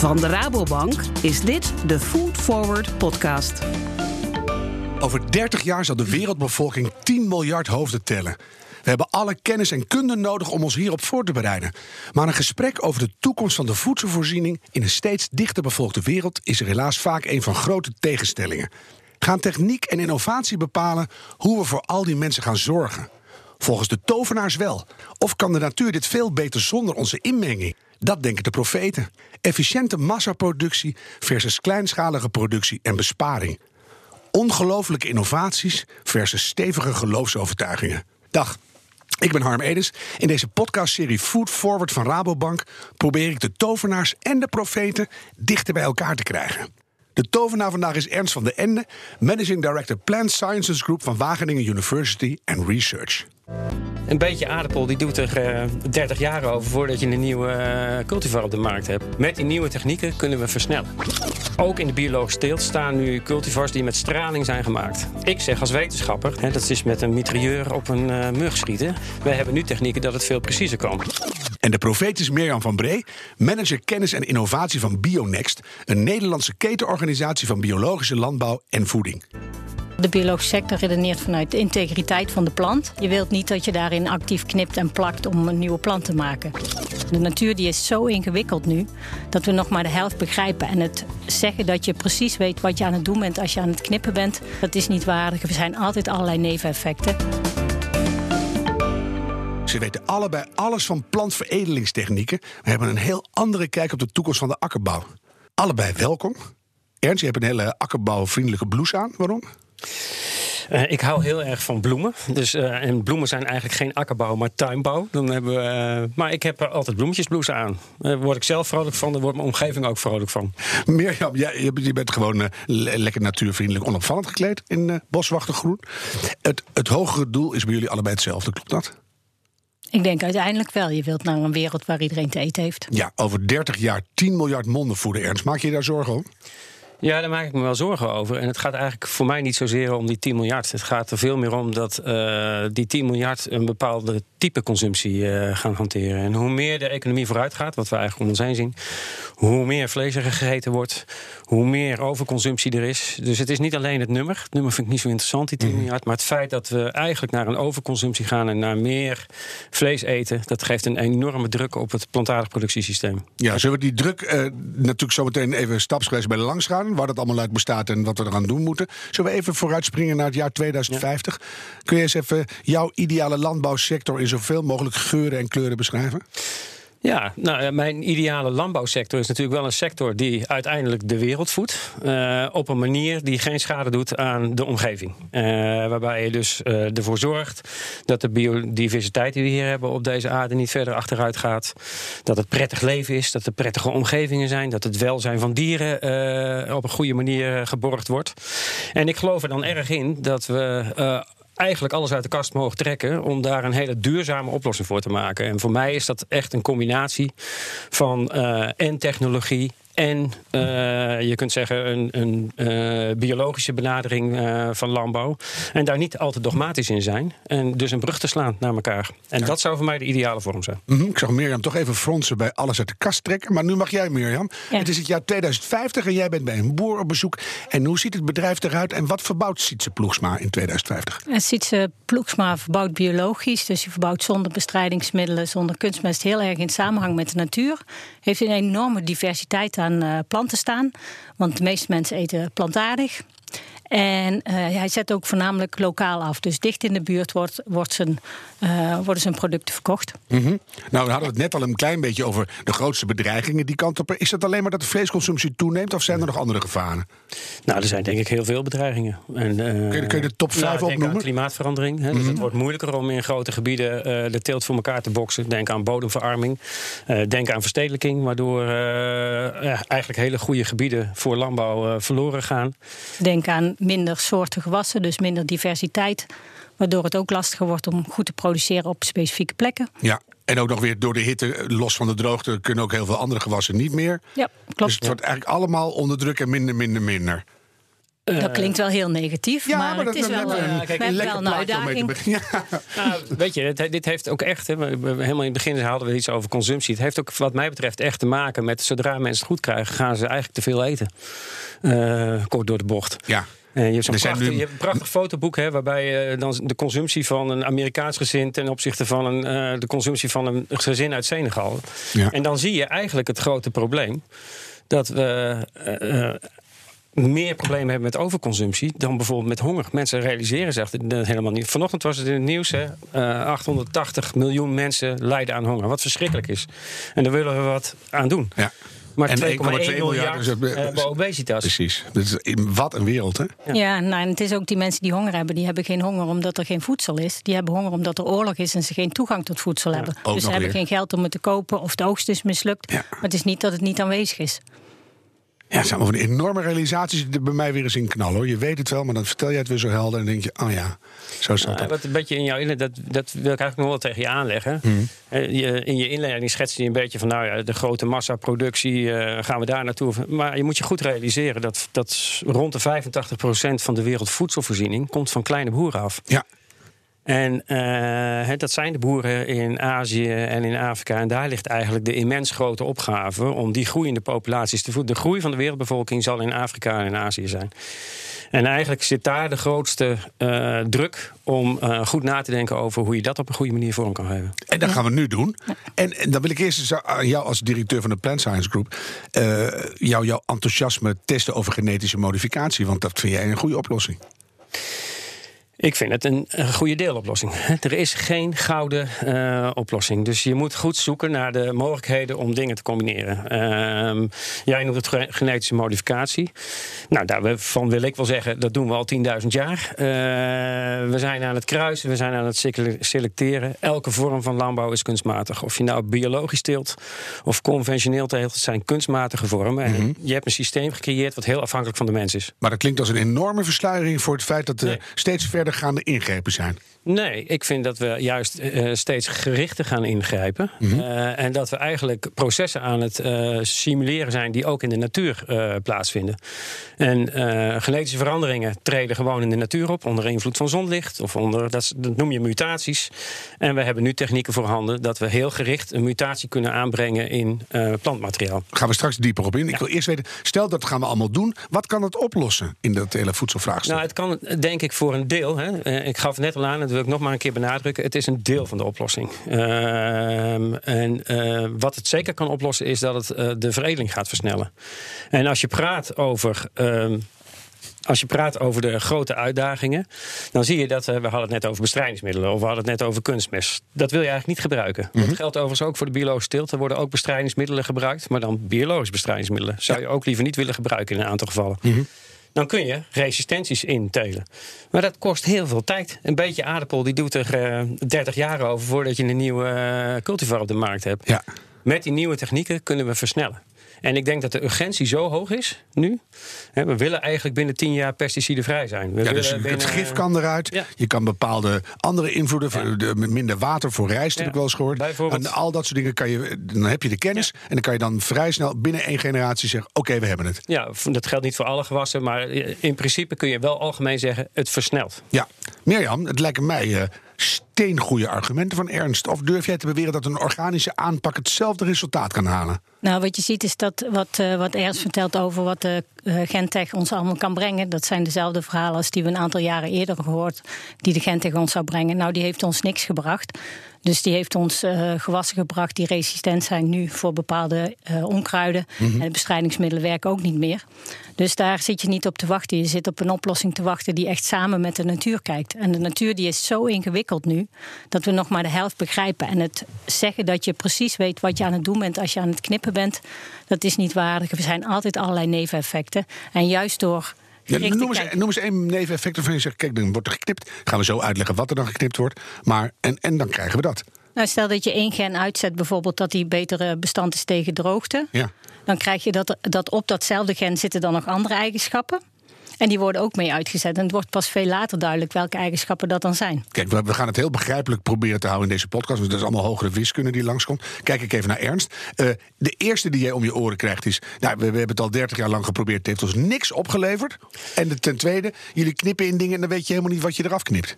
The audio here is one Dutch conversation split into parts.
Van de Rabobank is dit de Food Forward podcast. Over 30 jaar zal de wereldbevolking 10 miljard hoofden tellen. We hebben alle kennis en kunde nodig om ons hierop voor te bereiden. Maar een gesprek over de toekomst van de voedselvoorziening in een steeds dichter bevolkte wereld is er helaas vaak een van grote tegenstellingen. Gaan techniek en innovatie bepalen hoe we voor al die mensen gaan zorgen? Volgens de tovenaars wel. Of kan de natuur dit veel beter zonder onze inmenging? Dat denken de profeten. Efficiënte massaproductie versus kleinschalige productie en besparing. Ongelooflijke innovaties versus stevige geloofsovertuigingen. Dag. Ik ben Harm Edens. In deze podcastserie Food Forward van Rabobank probeer ik de tovenaars en de profeten dichter bij elkaar te krijgen. De tovenaar vandaag is Ernst van de Ende, Managing Director Plant Sciences Group van Wageningen University and Research. Een beetje aardappel die doet er uh, 30 jaar over voordat je een nieuwe uh, cultivar op de markt hebt. Met die nieuwe technieken kunnen we versnellen. Ook in de biologische teelt staan nu cultivars die met straling zijn gemaakt. Ik zeg als wetenschapper, hè, dat is met een mitrailleur op een uh, mug schieten. Wij hebben nu technieken dat het veel preciezer kan. En de profeet is Mirjam van Bree, manager kennis en innovatie van Bionext, een Nederlandse ketenorganisatie van biologische landbouw en voeding. De biologische sector redeneert vanuit de integriteit van de plant. Je wilt niet dat je daarin actief knipt en plakt om een nieuwe plant te maken. De natuur die is zo ingewikkeld nu dat we nog maar de helft begrijpen. En het zeggen dat je precies weet wat je aan het doen bent als je aan het knippen bent, dat is niet waardig. Er zijn altijd allerlei neveneffecten. Ze weten allebei alles van plantveredelingstechnieken. We hebben een heel andere kijk op de toekomst van de akkerbouw. Allebei welkom. Ernst, je hebt een hele akkerbouwvriendelijke blouse aan. Waarom? Uh, ik hou heel erg van bloemen. Dus, uh, en bloemen zijn eigenlijk geen akkerbouw, maar tuinbouw. Dan hebben we, uh, maar ik heb er altijd bloemetjesblouse aan. Daar word ik zelf vrolijk van, daar wordt mijn omgeving ook vrolijk van. Mirjam, jij, je bent gewoon lekker natuurvriendelijk onopvallend gekleed in boswachtergroen. Het, het hogere doel is bij jullie allebei hetzelfde, klopt dat? Ik denk uiteindelijk wel. Je wilt naar een wereld waar iedereen te eten heeft. Ja, over 30 jaar 10 miljard monden voeden. Ernst, maak je daar zorgen om? Ja, daar maak ik me wel zorgen over. En het gaat eigenlijk voor mij niet zozeer om die 10 miljard. Het gaat er veel meer om dat uh, die 10 miljard een bepaalde type consumptie uh, gaan hanteren. En hoe meer de economie vooruit gaat, wat we eigenlijk om ons heen zien, hoe meer vlees er gegeten wordt, hoe meer overconsumptie er is. Dus het is niet alleen het nummer. Het nummer vind ik niet zo interessant, die 10 mm. miljard. Maar het feit dat we eigenlijk naar een overconsumptie gaan en naar meer vlees eten, dat geeft een enorme druk op het plantaardig productiesysteem. Ja, zullen we die druk uh, natuurlijk zo meteen even stapsgewijs bij de langs gaan? waar dat allemaal uit bestaat en wat we eraan doen moeten. Zullen we even vooruitspringen naar het jaar 2050? Ja. Kun je eens even jouw ideale landbouwsector in zoveel mogelijk geuren en kleuren beschrijven? Ja, nou, mijn ideale landbouwsector is natuurlijk wel een sector die uiteindelijk de wereld voedt. Uh, op een manier die geen schade doet aan de omgeving. Uh, waarbij je dus uh, ervoor zorgt dat de biodiversiteit die we hier hebben op deze aarde niet verder achteruit gaat. Dat het prettig leven is, dat er prettige omgevingen zijn, dat het welzijn van dieren op een goede manier geborgd wordt. En ik geloof er dan erg in dat we eigenlijk alles uit de kast mogen trekken om daar een hele duurzame oplossing voor te maken. En voor mij is dat echt een combinatie van uh, en technologie en uh, je kunt zeggen een, een uh, biologische benadering uh, van landbouw. En daar niet al te dogmatisch in zijn. En dus een brug te slaan naar elkaar. En ja. dat zou voor mij de ideale vorm zijn. Mm -hmm. Ik zag Mirjam toch even fronsen bij alles uit de kast trekken. Maar nu mag jij, Mirjam. Ja. Het is het jaar 2050 en jij bent bij een boer op bezoek. En hoe ziet het bedrijf eruit en wat verbouwt Sietse Ploegsma in 2050? Sietse Ploegsma verbouwt biologisch. Dus je verbouwt zonder bestrijdingsmiddelen, zonder kunstmest. Heel erg in samenhang met de natuur. Heeft een enorme diversiteit aan uh, planten staan. Want de meeste mensen eten plantaardig. En uh, hij zet ook voornamelijk lokaal af. Dus dicht in de buurt wordt, wordt zijn, uh, worden zijn producten verkocht. Mm -hmm. Nou, we hadden het net al een klein beetje over de grootste bedreigingen die kant op. Is dat alleen maar dat de vleesconsumptie toeneemt of zijn er nog andere gevaren? Nou, er zijn denk ik heel veel bedreigingen. En, uh, kun, je, kun, je, de top 5 nou, opnoemen? klimaatverandering. Hè, mm -hmm. Dus het wordt moeilijker om in grote gebieden de teelt voor elkaar te boksen. Denk aan bodemverarming. denk aan verstedelijking, waardoor eigenlijk hele goede gebieden voor landbouw verloren gaan. Denk aan minder soorten gewassen, dus minder diversiteit. Waardoor het ook lastiger wordt om goed te produceren op specifieke plekken. Ja, en ook nog weer door de hitte, los van de droogte, kunnen ook heel veel andere gewassen niet meer. Ja, klopt. Dus het wordt eigenlijk allemaal onder druk en minder, minder, minder. Dat klinkt wel heel negatief, Ja, maar, het is wel, dat- eh, een lekker wel een plaatje om mee te uitdaging. beginnen. Ja. Nou, weet je, het- dit heeft ook echt, helemaal in het begin hadden we iets over consumptie. Het heeft ook wat mij betreft echt te maken met zodra mensen het goed krijgen, gaan ze eigenlijk te veel eten. Eh, kort door de bocht. Ja. Je hebt prachtig, nu- je hebt een prachtig fotoboek hè, waarbij uh, dan de consumptie van een Amerikaans gezin ten opzichte van een, uh, de consumptie van een gezin uit Senegal. Ja. En dan zie je eigenlijk het grote probleem dat we. Uh, meer problemen hebben met overconsumptie dan bijvoorbeeld met honger. Mensen realiseren zich dat helemaal niet. Vanochtend was het in het nieuws: hè, uh, 880 miljoen mensen lijden aan honger. Wat verschrikkelijk is. En daar willen we wat aan doen. Ja. Maar En 2,1 1,2 miljard hebben obesitas. Precies. Dat is in- wat een wereld, hè? Ja, nou, en het is ook die mensen die honger hebben, die hebben geen honger omdat er geen voedsel is. Die hebben honger omdat er oorlog is en ze geen toegang tot voedsel hebben. ook Dus ze hebben weer. geen geld om het te kopen of de oogst is mislukt. Ja. Maar het is niet dat het niet aanwezig is. Ja, het zijn allemaal van enorme realisaties die er bij mij weer eens in knallen. Hoor. Je weet het wel, maar dan vertel je het weer zo helder. En denk je, oh ja, zo staat Ja, wat een beetje in jouw inleiding, dat, dat wil ik eigenlijk nog wel tegen je aanleggen. Mhm. Eh, In je inleiding schetste je een beetje van, nou ja, de grote massaproductie, eh, gaan we daar naartoe. Maar je moet je goed realiseren dat, dat rond de 85% van de wereldvoedselvoorziening komt van kleine boeren af. Ja, En eh, dat zijn de boeren in Azië en in Afrika. En daar ligt eigenlijk de immens grote opgave om die groeiende populaties te voeden. De groei van de wereldbevolking zal in Afrika en in Azië zijn. En eigenlijk zit daar de grootste eh, druk om eh, goed na te denken over hoe je dat op een goede manier vorm kan geven. en dat gaan we nu doen. En, en dan wil ik eerst eens aan jou als directeur van de Plant Science Group... eh, jou, jouw enthousiasme testen over genetische modificatie. Want dat vind jij een goede oplossing. Ik vind het een, een goede deeloplossing. Er is geen gouden eh, oplossing. Dus je moet goed zoeken naar de mogelijkheden om dingen te combineren. Ehm, jij noemt het ge- genetische modificatie. Nou, daarvan wil ik wel zeggen, dat doen we al 10.000 jaar. Eh, we zijn aan het kruisen, we zijn aan het sele- selecteren. Elke vorm van landbouw is kunstmatig. Of je nou biologisch teelt of conventioneel teelt, het zijn kunstmatige vormen. En je hebt een systeem gecreëerd wat heel afhankelijk van de mens is. Maar dat klinkt als een enorme versluiering voor het feit dat er Nee. steeds verdergaande ingrepen zijn. Nee, ik vind dat we juist eh, steeds gerichter gaan ingrijpen. Mhm. Eh, en dat we eigenlijk processen aan het eh, simuleren zijn die ook in de natuur eh, plaatsvinden. En eh, genetische veranderingen treden gewoon in de natuur op onder invloed van zonlicht of onder, dat, dat noem je mutaties. En we hebben nu technieken voorhanden dat we heel gericht een mutatie kunnen aanbrengen in eh, plantmateriaal. Gaan we straks dieper op in. Ik wil eerst weten, stel dat gaan we allemaal doen. Wat kan het oplossen in dat hele voedselvraagstuk? Nou, het kan denk ik voor een deel. Hè. Eh, Ik gaf net al aan, dat wil ik nog maar een keer benadrukken. Het is een deel van de oplossing. Ehm, en eh, wat het zeker kan oplossen, is dat het eh, de veredeling gaat versnellen. En als je praat over. ehm, als je praat over de grote uitdagingen, dan zie je dat eh, we hadden het net over bestrijdingsmiddelen of we hadden het net over kunstmest. Dat wil je eigenlijk niet gebruiken. Dat geldt overigens ook voor de biologische teelt. Er worden ook bestrijdingsmiddelen gebruikt, maar dan biologische bestrijdingsmiddelen. Zou je ook liever niet willen gebruiken in een aantal gevallen. Dan kun je resistenties intelen. Maar dat kost heel veel tijd. Een beetje aardappel die doet er eh 30 jaar over voordat je een nieuwe eh, cultivar op de markt hebt. Ja. Met die nieuwe technieken kunnen we versnellen. En ik denk dat de urgentie zo hoog is nu. Hè, We willen eigenlijk binnen 10 jaar pesticidenvrij zijn. We Ja, dus het gif kan eruit. Ja. Je kan bepaalde andere invloeden, de, minder water voor rijst, heb ik wel eens gehoord. En al dat soort dingen kan je, dan heb je de kennis. En dan kan je dan vrij snel binnen één generatie zeggen: Oké, we hebben het. Ja, dat geldt niet voor alle gewassen, maar in principe kun je wel algemeen zeggen: het versnelt. Ja, Mirjam, het lijken mij eh steengoede argumenten van Ernst. Of durf jij te beweren dat een organische aanpak hetzelfde resultaat kan halen? Nou, wat je ziet is dat wat, eh, wat Ernst vertelt over wat de eh, Gentech ons allemaal kan brengen. Dat zijn dezelfde verhalen als die we een aantal jaren eerder gehoord. Die de Gentech ons zou brengen. Nou, die heeft ons niks gebracht. Dus die heeft ons eh, gewassen gebracht die resistent zijn nu voor bepaalde eh, onkruiden. En de bestrijdingsmiddelen werken ook niet meer. Dus daar zit je niet op te wachten. Je zit op een oplossing te wachten die echt samen met de natuur kijkt. En de natuur die is zo ingewikkeld nu dat we nog maar de helft begrijpen. En het zeggen dat je precies weet wat je aan het doen bent als je aan het knippen bent, dat is niet waardig. Er zijn altijd allerlei neveneffecten. En juist door. Ja, noem, eens, kijken- noem eens één neveneffect waarvan je zegt: Kijk, dan wordt er geknipt. Gaan we zo uitleggen wat er dan geknipt wordt. Maar, en, en dan krijgen we dat. Nou, stel dat je één gen uitzet, bijvoorbeeld dat die betere bestand is tegen droogte. Ja. Dan krijg je dat, dat op datzelfde gen zitten dan nog andere eigenschappen. En die worden ook mee uitgezet. En het wordt pas veel later duidelijk welke eigenschappen dat dan zijn. Kijk, we, gaan het heel begrijpelijk proberen te houden in deze podcast. Want dat is allemaal hogere wiskunde die langskomt. Kijk ik even naar Ernst. Uh, de eerste die jij om je oren krijgt is... Nou, we, we hebben het al 30 jaar lang geprobeerd. Het heeft ons niks opgeleverd. En de, ten tweede, jullie knippen in dingen... en dan weet je helemaal niet wat je eraf knipt.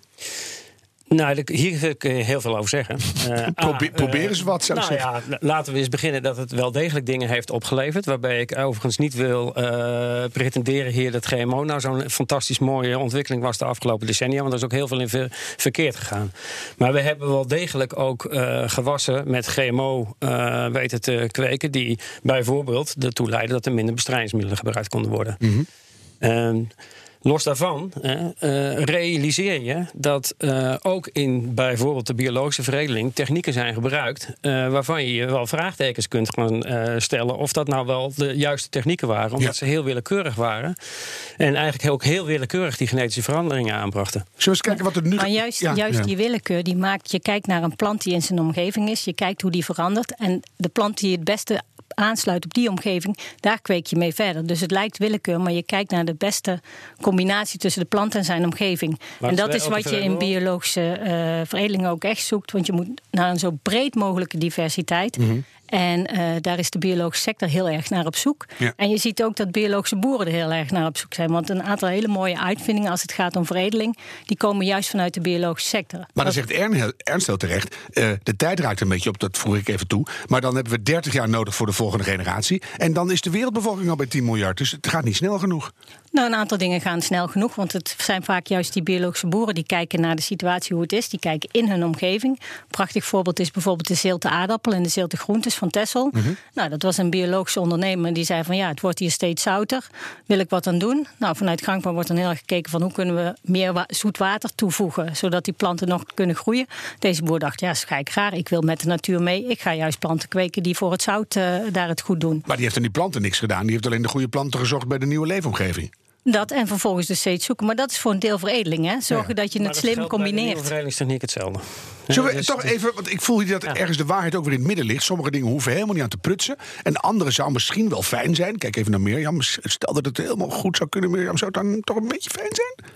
Nou, hier kun je heel veel over zeggen. Uh, probeer eens wat, zou ik nou zeggen. Ja, laten we eens beginnen dat het wel degelijk dingen heeft opgeleverd. Waarbij ik overigens niet wil uh, pretenderen hier dat GMO nou zo'n fantastisch mooie ontwikkeling was de afgelopen decennia. Want er is ook heel veel in ver verkeerd gegaan. Maar we hebben wel degelijk ook uh, gewassen met GMO weten te kweken. Die bijvoorbeeld ertoe leiden dat er minder bestrijdingsmiddelen gebruikt konden worden. Mm -hmm. Los daarvan uh, realiseer je dat uh, ook in bijvoorbeeld de biologische veredeling technieken zijn gebruikt uh, waarvan je wel vraagtekens kunt gaan stellen of dat nou wel de juiste technieken waren, omdat ja. ze heel willekeurig waren en eigenlijk ook heel willekeurig die genetische veranderingen aanbrachten. Zullen we eens kijken wat er nu. Maar juist, ja, juist ja. die willekeur die maakt, je kijkt naar een plant die in zijn omgeving is, je kijkt hoe die verandert en de plant die het beste aansluit op die omgeving, daar kweek je mee verder. Dus het lijkt willekeur, maar je kijkt naar de beste combinatie tussen de plant en zijn omgeving. En dat is wat je in biologische uh, veredeling ook echt zoekt, want je moet naar een zo breed mogelijke diversiteit. Mm -hmm. En uh, daar is de biologische sector heel erg naar op zoek. Ja. En je ziet ook dat biologische boeren er heel erg naar op zoek zijn. Want een aantal hele mooie uitvindingen als het gaat om veredeling, die komen juist vanuit de biologische sector. Maar dan zegt Ernst heel terecht, uh, de tijd raakt een beetje op, dat voeg ik even toe. Maar dan hebben we 30 jaar nodig voor de volgende generatie. En dan is de wereldbevolking al bij 10 miljard. Dus het gaat niet snel genoeg. Nou, een aantal dingen gaan snel genoeg. Want het zijn vaak juist die biologische boeren die kijken naar de situatie hoe het is. Die kijken in hun omgeving. Een prachtig voorbeeld is bijvoorbeeld de zilte aardappel en de zilte groentes van Tessel. Mm -hmm. Nou, dat was een biologische ondernemer die zei van ja, het wordt hier steeds zouter. Wil ik wat aan doen? Nou, vanuit Gangpa wordt dan heel erg gekeken van hoe kunnen we meer zoet water toevoegen, zodat die planten nog kunnen groeien. Deze boer dacht, ja, ga ik raar. Ik wil met de natuur mee. Ik ga juist planten kweken die voor het zout uh, daar het goed doen. Maar die heeft aan die planten niks gedaan. Die heeft alleen de goede planten gezocht bij de nieuwe leefomgeving. Dat en vervolgens dus steeds zoeken. Maar dat is voor een deel veredeling. Hè? Zorgen ja. dat je maar het slim combineert. De veredelingstechniek hetzelfde. Zullen we dus, toch even, want ik voel hier dat ja. ergens de waarheid ook weer in het midden ligt. Sommige dingen hoeven helemaal niet aan te prutsen. En andere zou misschien wel fijn zijn. Kijk even naar Mirjam. Stel dat het helemaal goed zou kunnen, Mirjam, zou het dan toch een beetje fijn zijn?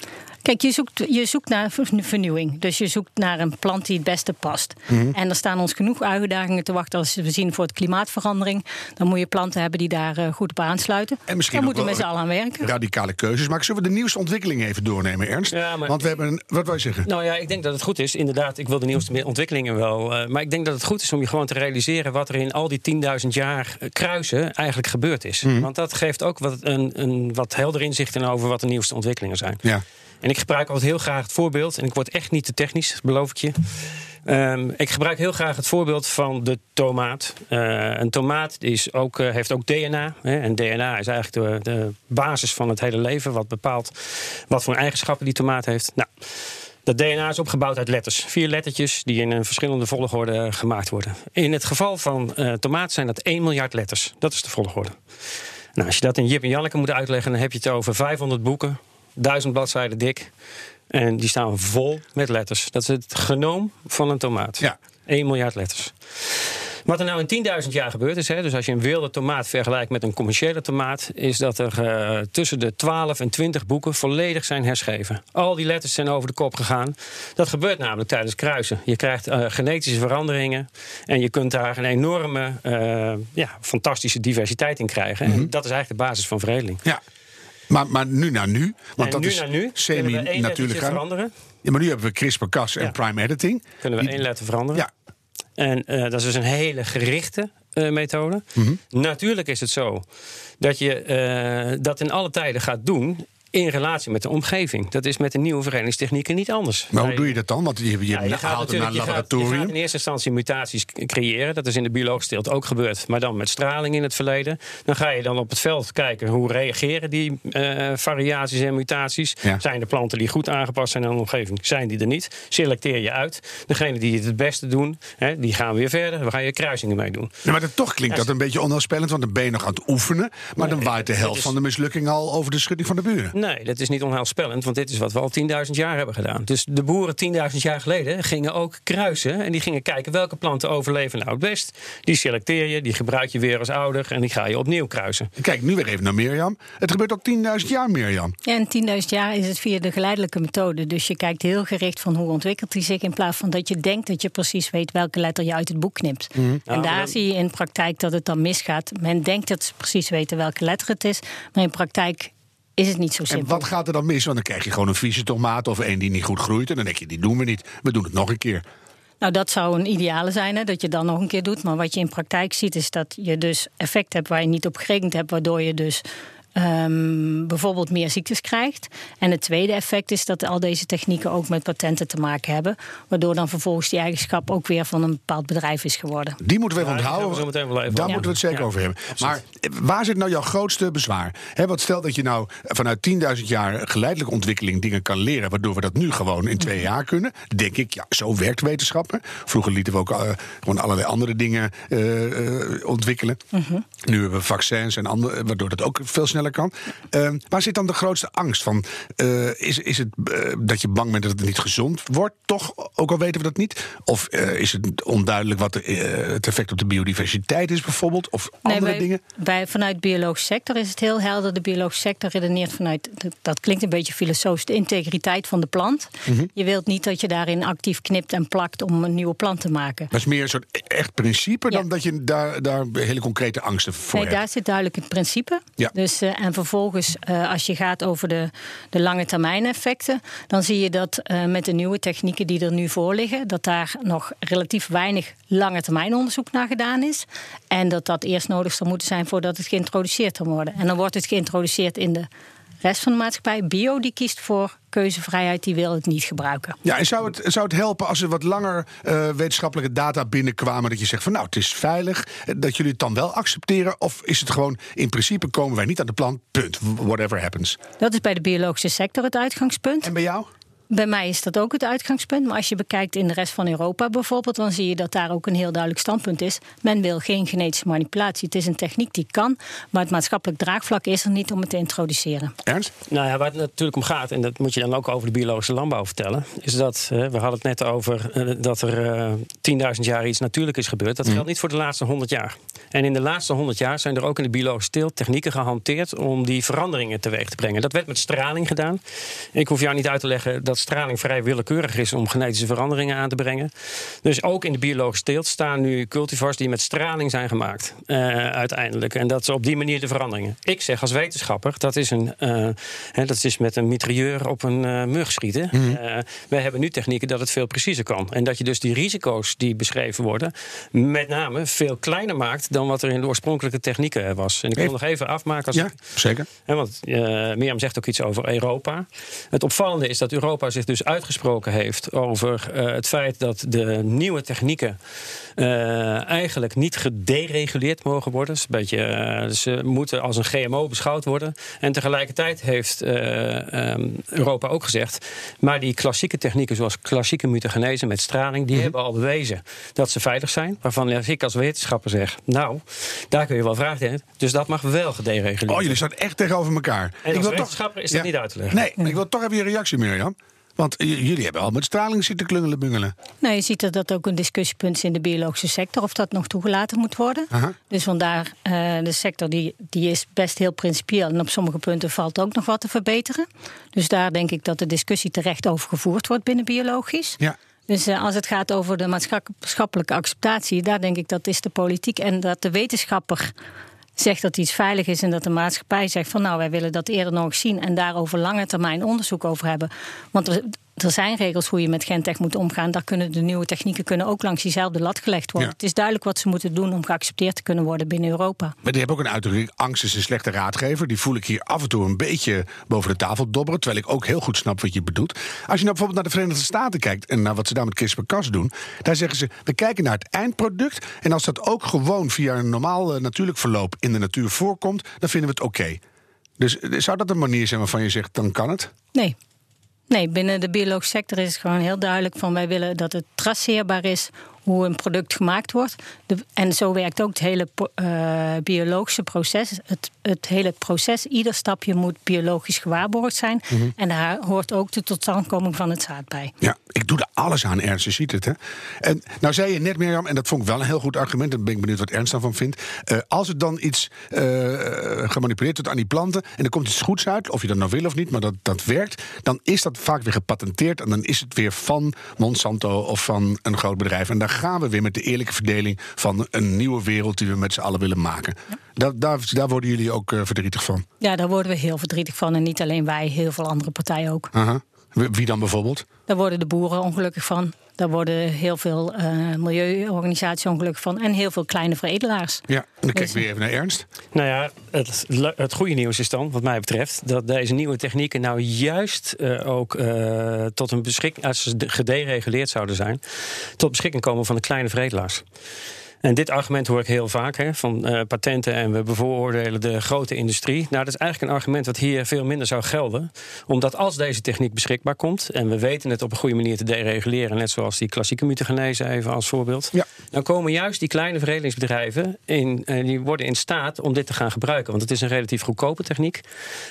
Kijk, je zoekt, je zoekt naar vernieuwing. Dus je zoekt naar een plant die het beste past. Mm -hmm. En er staan ons genoeg uitdagingen te wachten als we zien voor het klimaatverandering. Dan moet je planten hebben die daar uh, goed op aansluiten. En misschien Daar moeten we met z'n allen aan werken. Radicale keuzes. Maar zullen we de nieuwste ontwikkelingen even doornemen, Ernst? Ja, maar, Want we hebben een, wat wil je zeggen? Nou ja, ik denk dat het goed is. Inderdaad, ik wil de nieuwste ontwikkelingen wel. Uh, maar ik denk dat het goed is om je gewoon te realiseren wat er in al die 10.000 jaar kruisen eigenlijk gebeurd is. Mm -hmm. Want dat geeft ook wat, een, een wat helder inzicht in over wat de nieuwste ontwikkelingen zijn. Ja. En ik gebruik altijd heel graag het voorbeeld, en ik word echt niet te technisch, beloof ik je. Um, ik gebruik heel graag het voorbeeld van de tomaat. Uh, een tomaat is ook, uh, heeft ook DNA. Hè, en DNA is eigenlijk de, basis van het hele leven, wat bepaalt wat voor eigenschappen die tomaat heeft. Nou, dat DNA is opgebouwd uit letters. Vier lettertjes die in een verschillende volgorde gemaakt worden. In het geval van uh, tomaat zijn dat 1 miljard letters. Dat is de volgorde. Nou, als je dat in Jip en Janneke moet uitleggen, dan heb je het over 500 boeken duizend bladzijden dik. En die staan vol met letters. Dat is het genoom van een tomaat. Ja. 1 miljard letters. Wat er nou in 10.000 jaar gebeurd is, hè, dus als je een wilde tomaat vergelijkt met een commerciële tomaat, is dat er uh, tussen de 12 en 20 boeken volledig zijn herschreven. Al die letters zijn over de kop gegaan. Dat gebeurt namelijk tijdens kruisen. Je krijgt uh, genetische veranderingen en je kunt daar een enorme, uh, ja, fantastische diversiteit in krijgen. Mm -hmm. En dat is eigenlijk de basis van veredeling. Ja. Maar, maar nu naar nu, want dat nu is naar nu semi-natuurlijk veranderen. Ja, maar nu hebben we CRISPR-Cas en ja. prime editing. Kunnen we Die, één letter veranderen. Ja. En uh, dat is dus een hele gerichte uh, methode. Mhm. Mm -hmm. Natuurlijk is het zo dat je uh, dat in alle tijden gaat doen in relatie met de omgeving. Dat is met de nieuwe verenigingstechnieken niet anders. Maar hoe doe je dat dan? Want je, je, ja, je het naar een laboratorium. Je gaat, in eerste instantie mutaties creëren. Dat is in de biologische teelt ook gebeurd. Maar dan met straling in het verleden. Dan ga je dan op het veld kijken hoe reageren die uh, variaties en mutaties. Ja. Zijn de planten die goed aangepast zijn aan de omgeving? Zijn die er niet? Selecteer je uit. Degene die het het beste doen, hè, die gaan weer verder. Daar ga je kruisingen mee doen. Ja, maar dat, toch klinkt dat een beetje onheilspellend. Want dan ben je nog aan het oefenen. Maar nee, dan waait de helft is... van de mislukking al over de schutting van de buren. Nee, dat is niet onheilspellend, want dit is wat we al 10.000 jaar hebben gedaan. Dus de boeren 10.000 jaar geleden gingen ook kruisen en die gingen kijken welke planten overleven nou het best. Die selecteer je, die gebruik je weer als ouder en die ga je opnieuw kruisen. Kijk, nu weer even naar Mirjam. Het gebeurt al 10.000 jaar, Mirjam. Ja, en 10.000 jaar is het via de geleidelijke methode. Dus je kijkt heel gericht van hoe ontwikkelt hij zich... in plaats van dat je denkt dat je precies weet welke letter je uit het boek knipt. Mhm. En Nou, daar dan- zie je in praktijk dat het dan misgaat. Men denkt dat ze precies weten welke letter het is. Maar in praktijk is het niet zo En simpel. wat gaat er dan mis? Want dan krijg je gewoon een vieze tomaat of een die niet goed groeit. En dan denk je, die doen we niet. We doen het nog een keer. Nou, dat zou een ideale zijn, hè, dat je dan nog een keer doet. Maar wat je in praktijk ziet, is dat je dus effect hebt waar je niet op gerekend hebt, waardoor je dus ehm, bijvoorbeeld meer ziektes krijgt. En het tweede effect is dat al deze technieken ook met patenten te maken hebben, waardoor dan vervolgens die eigenschap ook weer van een bepaald bedrijf is geworden. Die moeten we even onthouden. Daar moeten we het zeker Ja, over hebben. absoluut. Maar eh, waar zit nou jouw grootste bezwaar? Hè, want stel dat je nou vanuit 10.000 jaar geleidelijke ontwikkeling dingen kan leren, waardoor we dat nu gewoon in twee jaar kunnen. Denk ik, ja, zo werkt wetenschappen. Vroeger lieten we ook eh, gewoon allerlei andere dingen eh, eh, ontwikkelen. Nu hebben we vaccins en andere, waardoor dat ook veel sneller kan. Eh, waar zit dan de grootste angst van? Eh, is, is het eh, dat je bang bent dat het niet gezond wordt? Toch, ook al weten we dat niet? Of eh, is het onduidelijk wat de, het effect op de biodiversiteit is, bijvoorbeeld? Of andere dingen? Bij, vanuit de biologische sector is het heel helder. De biologische sector redeneert vanuit, dat, klinkt een beetje filosofisch, de integriteit van de plant. Mhm. Je wilt niet dat je daarin actief knipt en plakt om een nieuwe plant te maken. Dat is meer een soort e- echt principe Ja. dan dat je daar, daar hele concrete angsten voor Nee, hebt. daar zit duidelijk het principe. Ja. Dus, en vervolgens, eh, als je gaat over de, de lange termijn effecten, dan zie je dat eh, met de nieuwe technieken die er nu voor liggen, dat daar nog relatief weinig lange termijn onderzoek naar gedaan is. En dat dat eerst nodig zou moeten zijn voordat het geïntroduceerd kan worden. En dan wordt het geïntroduceerd in de rest van de maatschappij. Bio die kiest voor keuzevrijheid, die wil het niet gebruiken. Ja, en zou het, zou het helpen als er wat langer eh, wetenschappelijke data binnenkwamen... dat je zegt van nou, het is veilig, eh, dat jullie het dan wel accepteren? Of is het gewoon, in principe komen wij niet aan de plan, punt, whatever happens. Dat is bij de biologische sector het uitgangspunt. En bij jou? Bij mij is dat ook het uitgangspunt. Maar als je bekijkt in de rest van Europa bijvoorbeeld, dan zie je dat daar ook een heel duidelijk standpunt is. Men wil geen genetische manipulatie. Het is een techniek die kan, maar het maatschappelijk draagvlak is er niet om het te introduceren. Ernst? Nou ja, waar het natuurlijk om gaat, en dat moet je dan ook over de biologische landbouw vertellen, is dat, eh, we hadden het net over eh, dat er eh, 10.000 jaar iets natuurlijk is gebeurd. Dat geldt niet voor de laatste 100 jaar. En in de laatste 100 jaar zijn er ook in de biologische teelt technieken gehanteerd om die veranderingen teweeg te brengen. Dat werd met straling gedaan. Ik hoef jou niet uit te leggen dat straling vrij willekeurig is om genetische veranderingen aan te brengen. Dus ook in de biologische teelt staan nu cultivars die met straling zijn gemaakt, eh, uiteindelijk. En dat is op die manier de veranderingen. Ik zeg als wetenschapper, dat is, een, eh, hè, dat is met een mitrailleur op een eh, mug schieten. Eh, wij hebben nu technieken dat het veel preciezer kan. En dat je dus die risico's die beschreven worden, met name veel kleiner maakt dan wat er in de oorspronkelijke technieken was. En ik wil nog even afmaken. Als Ja, ik- zeker. Hè, want uh, Mirjam zegt ook iets over Europa. Het opvallende is dat Europa zich dus uitgesproken heeft over eh, het feit dat de nieuwe technieken eh, eigenlijk niet gedereguleerd mogen worden. Dus een beetje, eh, ze moeten als een GMO beschouwd worden. En tegelijkertijd heeft eh, ehm, Europa ook gezegd, maar die klassieke technieken zoals klassieke mutagenese met straling, die hebben al bewezen dat ze veilig zijn. Waarvan ik als wetenschapper zeg, nou, daar kun je wel vragen in. Dus dat mag wel gedereguleerd Oh, jullie staan echt tegenover elkaar. En als wetenschapper is dat niet uit te leggen. Nee, ik wil toch even je reactie, Mirjam. Want j- jullie hebben al met straling zitten klungelen bungelen. Nou, je ziet dat dat ook een discussiepunt is in de biologische sector, of dat nog toegelaten moet worden. Aha. Dus vandaar, eh, de sector die, die is best heel principieel. En op sommige punten valt ook nog wat te verbeteren. Dus daar denk ik dat de discussie terecht over gevoerd wordt binnen biologisch. Ja. Dus eh, als het gaat over de maatschappelijke acceptatie, daar denk ik dat is de politiek. En dat de wetenschapper zegt dat iets veilig is en dat de maatschappij zegt van nou wij willen dat eerder nog zien en daarover lange termijn onderzoek over hebben. Want er, er zijn regels hoe je met gentech moet omgaan. Daar kunnen de nieuwe technieken kunnen ook langs diezelfde lat gelegd worden. Ja. Het is duidelijk wat ze moeten doen om geaccepteerd te kunnen worden binnen Europa. Maar die hebben ook een uitdrukking, angst is een slechte raadgever. Die voel ik hier af en toe een beetje boven de tafel dobberen. Terwijl ik ook heel goed snap wat je bedoelt. Als je nou bijvoorbeeld naar de Verenigde Staten kijkt... en naar wat ze daar met CRISPR-Cas doen... daar zeggen ze, we kijken naar het eindproduct... en als dat ook gewoon via een normaal eh, natuurlijk verloop in de natuur voorkomt... dan vinden we het oké. Dus eh, zou dat een manier zijn waarvan je zegt, dan kan het? Nee. Nee, binnen de biologische sector is het gewoon heel duidelijk van wij willen dat het traceerbaar is hoe een product gemaakt wordt. De, en zo werkt ook het hele uh, biologische proces. Het, het hele proces, ieder stapje moet biologisch gewaarborgd zijn. Mhm. En daar hoort ook de totstandkoming van het zaad bij. Ja, ik doe er alles aan, Ernst, je ziet het. Hè? En nou zei je net, Mirjam, en dat vond ik wel een heel goed argument. En ben ik benieuwd wat Ernst daarvan vindt. Uh, als het dan iets uh, gemanipuleerd wordt aan die planten... en er komt iets goeds uit, of je dat nou wil of niet... maar dat, dat werkt, dan is dat vaak weer gepatenteerd... en dan is het weer van Monsanto of van een groot bedrijf. En daar gaan we weer met de eerlijke verdeling... van een nieuwe wereld die we met z'n allen willen maken. Daar, daar, daar, worden jullie ook uh, verdrietig van? Ja, daar worden we heel verdrietig van. En niet alleen wij, heel veel andere partijen ook. -huh. Wie dan bijvoorbeeld? Daar worden de boeren ongelukkig van. Daar worden heel veel uh, milieuorganisaties ongelukkig van. En heel veel kleine veredelaars. Ja, en dan kijk ik weer even naar Ernst. Nou ja, het, het goede nieuws is dan, wat mij betreft, dat deze nieuwe technieken nou juist uh, ook uh, tot een beschikking, als ze gedereguleerd zouden zijn, tot beschikking komen van de kleine veredelaars. En dit argument hoor ik heel vaak hè, van uh, patenten en we bevooroordelen de grote industrie. Nou, dat is eigenlijk een argument wat hier veel minder zou gelden. Omdat als deze techniek beschikbaar komt en we weten het op een goede manier te dereguleren, net zoals die klassieke mutagenese even als voorbeeld, ja. dan komen juist die kleine veredelingsbedrijven in, uh, die worden in staat om dit te gaan gebruiken. Want het is een relatief goedkope techniek.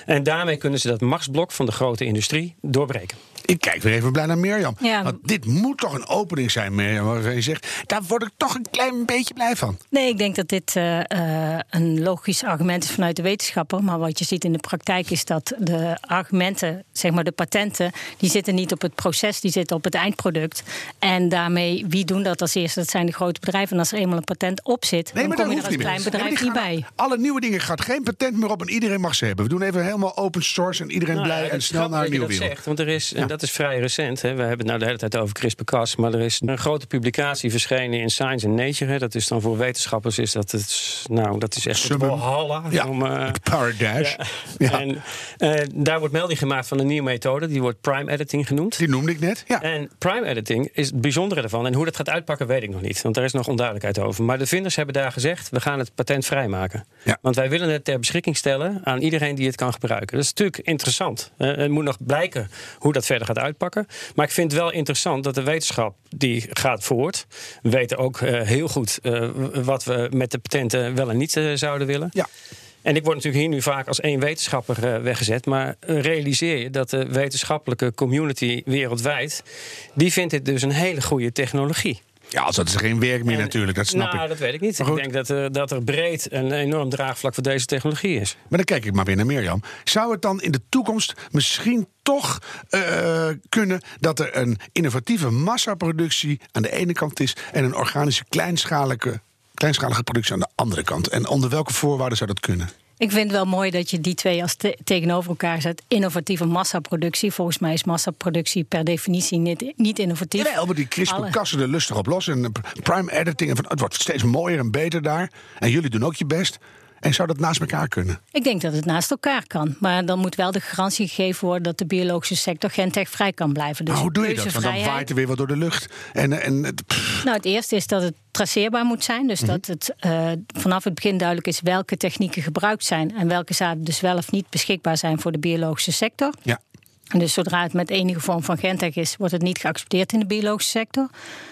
En daarmee kunnen ze dat machtsblok van de grote industrie doorbreken. Ik kijk weer even blij naar Mirjam. Ja. Want dit moet toch een opening zijn, Mirjam. Waar je zegt, daar word ik toch een klein beetje blij van. Nee, ik denk dat dit uh, uh, een logisch argument is vanuit de wetenschapper. Maar wat je ziet in de praktijk is dat de argumenten, zeg maar de patenten, die zitten niet op het proces, die zitten op het eindproduct. En daarmee, wie doen dat als eerste? Dat zijn de grote bedrijven. En als er eenmaal een patent op zit, nee, dan kom je er als klein bedrijf niet bij. Alle nieuwe dingen gaat geen patent meer op en iedereen mag ze hebben. We doen even helemaal open source en iedereen nou, blij en snel naar een nieuwe wereld. Zegt, want er is, dat is vrij recent. Hè. We hebben het nou de hele tijd over CRISPR-Cas, maar er is een grote publicatie verschenen in Science and Nature. Hè. Dat is dan voor wetenschappers is dat het, nou, dat is echt walhalla. Ja, om, uh, Paradise. Ja. En uh, daar wordt melding gemaakt van een nieuwe methode, die wordt prime editing genoemd. Die noemde ik net. Ja. En prime editing is het bijzondere ervan. En hoe dat gaat uitpakken, weet ik nog niet, want daar is nog onduidelijkheid over. Maar de vinders hebben daar gezegd: we gaan het patent vrijmaken. Ja. Want wij willen het ter beschikking stellen aan iedereen die het kan gebruiken. Dat is natuurlijk interessant. Uh, het moet nog blijken hoe dat verder gaat uitpakken. Maar ik vind het wel interessant dat de wetenschap die gaat voort. We weten ook uh, heel goed uh, wat we met de patenten wel en niet uh, zouden willen. Ja. En ik word natuurlijk hier nu vaak als één wetenschapper weggezet. Maar realiseer je dat de wetenschappelijke community wereldwijd. die vindt dit dus een hele goede technologie. Ja, als dat is geen werk meer natuurlijk, dat snap nou, ik. dat weet ik niet. Ik denk dat er, dat er breed een enorm draagvlak voor deze technologie is. Maar dan kijk ik maar weer naar Mirjam. Zou het dan in de toekomst misschien toch uh, kunnen dat er een innovatieve massaproductie aan de ene kant is en een organische kleinschalige, kleinschalige productie aan de andere kant? En onder welke voorwaarden zou dat kunnen? Ik vind het wel mooi dat je die twee als tegenover elkaar zet. Innovatieve massaproductie. Volgens mij is massaproductie per definitie niet, niet innovatief. Ja, maar die CRISPR-kassen er lustig op los. En prime editing. En het wordt steeds mooier en beter daar. En jullie doen ook je best. En zou dat naast elkaar kunnen? Ik denk dat het naast elkaar kan. Maar dan moet wel de garantie gegeven worden dat de biologische sector gentechvrij kan blijven. Dus maar hoe doe je dat? Want dan waait er weer wat door de lucht. En, en, nou, het eerste is dat het traceerbaar moet zijn. Dus mhm. dat het uh, vanaf het begin duidelijk is welke technieken gebruikt zijn. En welke zaden dus wel of niet beschikbaar zijn voor de biologische sector. Ja. En dus zodra het met enige vorm van gentech is, wordt het niet geaccepteerd in de biologische sector.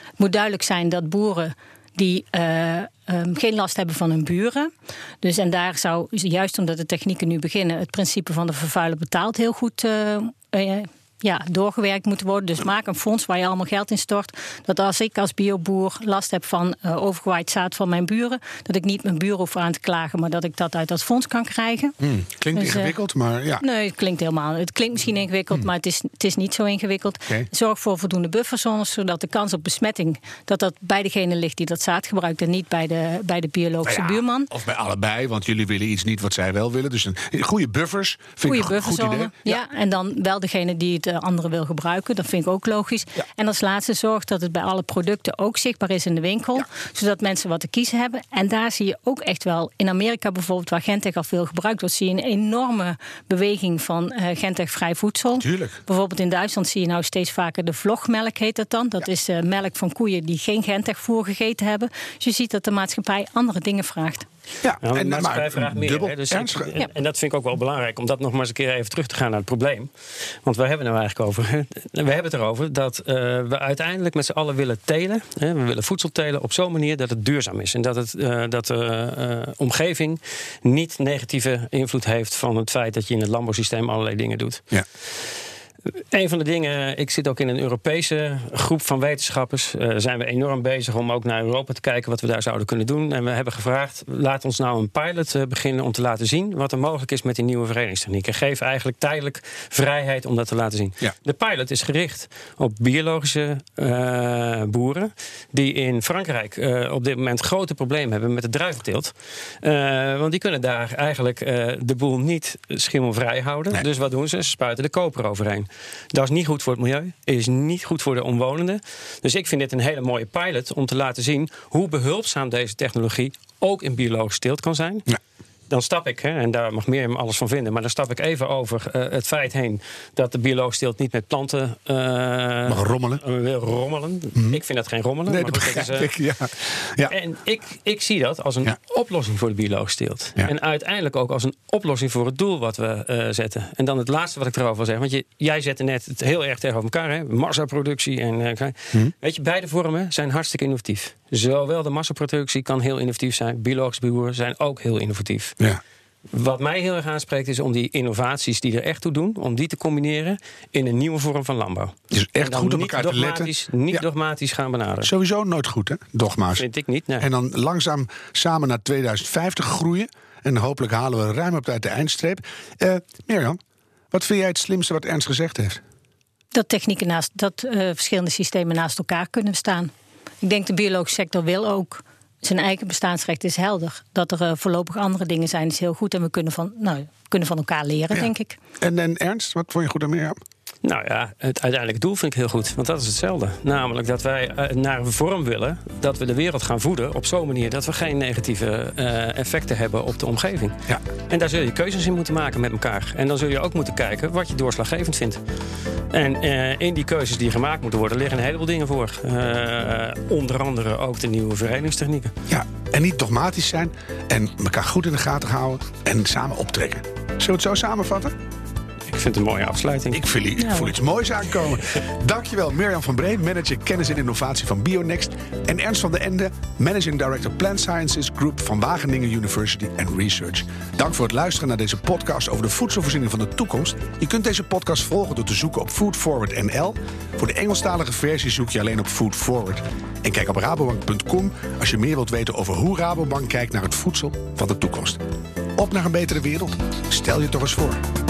Het moet duidelijk zijn dat boeren die uh, um, geen last hebben van hun buren. Dus en daar zou, juist omdat de technieken nu beginnen, het principe van de vervuiler betaalt heel goed uh, uh, ja, doorgewerkt moeten worden. Dus maak een fonds waar je allemaal geld in stort. Dat als ik als bioboer last heb van uh, overgewaaid zaad van mijn buren, dat ik niet mijn buren hoef aan te klagen, maar dat ik dat uit dat fonds kan krijgen. Hmm, klinkt dus, ingewikkeld, maar ja. Nee, het klinkt helemaal. Het klinkt misschien ingewikkeld, hmm. maar het is, het is niet zo ingewikkeld. Okay. Zorg voor voldoende bufferzones, zodat de kans op besmetting dat dat bij degene ligt die dat zaad gebruikt en niet bij de, bij de biologische nou ja, buurman. Of bij allebei, want jullie willen iets niet wat zij wel willen. Dus een goede buffers. Vind goede ik een goed idee. Ja. ja, en dan wel degene die het andere wil gebruiken. Dat vind ik ook logisch. En als laatste zorg dat het bij alle producten ook zichtbaar is in de winkel. Zodat mensen wat te kiezen hebben. En daar zie je ook echt wel, in Amerika bijvoorbeeld, waar Gentech al veel gebruikt wordt, zie je een enorme beweging van uh, Gentech-vrij voedsel. Tuurlijk. Bijvoorbeeld in Duitsland zie je nou steeds vaker de vlogmelk, heet dat dan. Dat is uh, melk van koeien die geen Gentech-voer gegeten hebben. Dus je ziet dat de maatschappij andere dingen vraagt. Ja, Nou, en, maatschappij maar vraagt meer. dubbel hè, dus ik- en, en dat vind ik ook wel belangrijk, om dat nog maar eens een keer even terug te gaan naar het probleem. Want waar hebben we nou eigenlijk over? We hebben het erover dat eh, we uiteindelijk met z'n allen willen telen. Hè, we willen voedsel telen op zo'n manier dat het duurzaam is. En dat, het, eh, dat de eh, omgeving niet negatieve invloed heeft van het feit dat je in het landbouwsysteem allerlei dingen doet. Ja. Een van de dingen, ik zit ook in een Europese groep van wetenschappers. Eh zijn we enorm bezig om ook naar Europa te kijken wat we daar zouden kunnen doen. En we hebben gevraagd, laat ons nou een pilot eh, beginnen om te laten zien wat er mogelijk is met die nieuwe verenigingstechnieken. Geef eigenlijk tijdelijk vrijheid om dat te laten zien. Ja. De pilot is gericht op biologische eh, boeren die in Frankrijk op dit moment grote problemen hebben met de druiventeelt. Want die kunnen daar eigenlijk de boel niet schimmelvrij houden. Nee. Dus wat doen ze? Ze spuiten de koper overheen. Dat is niet goed voor het milieu, is niet goed voor de omwonenden. Dus ik vind dit een hele mooie pilot om te laten zien hoe behulpzaam deze technologie ook in biologische teelt kan zijn. Dan stap ik, hè, en daar mag Mirjam alles van vinden, maar dan stap ik even over eh, het feit heen dat de biologische teelt niet met planten eh, Mag rommelen. eh, wil rommelen. Ik vind dat geen rommelen. Nee, maar dat goed, is, ik. Ja. Ja. en ik, ik zie dat als een Ja. oplossing voor de biologische teelt. Ja. En uiteindelijk ook als een oplossing voor het doel wat we zetten. En dan het laatste wat ik erover wil zeggen. Want je, jij zette net het heel erg tegenover elkaar. Hè? Massaproductie. En, eh, Hm. Weet je, beide vormen zijn hartstikke innovatief. Zowel de massaproductie kan heel innovatief zijn. Biologische boeren zijn ook heel innovatief. Ja. Wat mij heel erg aanspreekt is om die innovaties die er echt toe doen... om die te combineren in een nieuwe vorm van landbouw. Dus echt goed op niet elkaar te letten. dogmatisch, Niet Ja. dogmatisch gaan benaderen. Sowieso nooit goed, hè? Dogma's. Vind ik niet, nee. En dan langzaam samen naar 2050 groeien. En hopelijk halen we ruim op tijd de eindstreep. Eh Mirjam, wat vind jij het slimste wat Ernst gezegd heeft? Dat technieken naast, dat eh, verschillende systemen naast elkaar kunnen staan. Ik denk de biologische sector wil ook. Zijn eigen bestaansrecht is helder. Dat er eh, voorlopig andere dingen zijn, is heel goed. En we kunnen van, nou, kunnen van elkaar leren, Ja. denk ik. En, en Ernst, wat vond je goed aan Mirjam? Nou ja, het uiteindelijke doel vind ik heel goed. Want dat is hetzelfde. Namelijk dat wij eh, naar een vorm willen. Dat we de wereld gaan voeden op zo'n manier dat we geen negatieve eh, effecten hebben op de omgeving. Ja. En daar zul je keuzes in moeten maken met elkaar. En dan zul je ook moeten kijken wat je doorslaggevend vindt. En eh, in die keuzes die gemaakt moeten worden, liggen een heleboel dingen voor. Onder andere ook de nieuwe verenigingstechnieken. Ja, en niet dogmatisch zijn. En elkaar goed in de gaten houden. En samen optrekken. Zullen we het zo samenvatten? Ik vind het een mooie afsluiting. Ik, voel, ik Ja, voel iets moois aankomen. Dankjewel Mirjam van Breen, manager kennis en innovatie van Bionext. En Ernst van den Ende, managing director Plant Sciences Group van Wageningen University and Research. Dank voor het luisteren naar deze podcast over de voedselvoorziening van de toekomst. Je kunt deze podcast volgen door te zoeken op Food Forward NL. Voor de Engelstalige versie zoek je alleen op Food Forward. En kijk op rabobank.com als je meer wilt weten over hoe Rabobank kijkt naar het voedsel van de toekomst. Op naar een betere wereld. Stel je toch eens voor.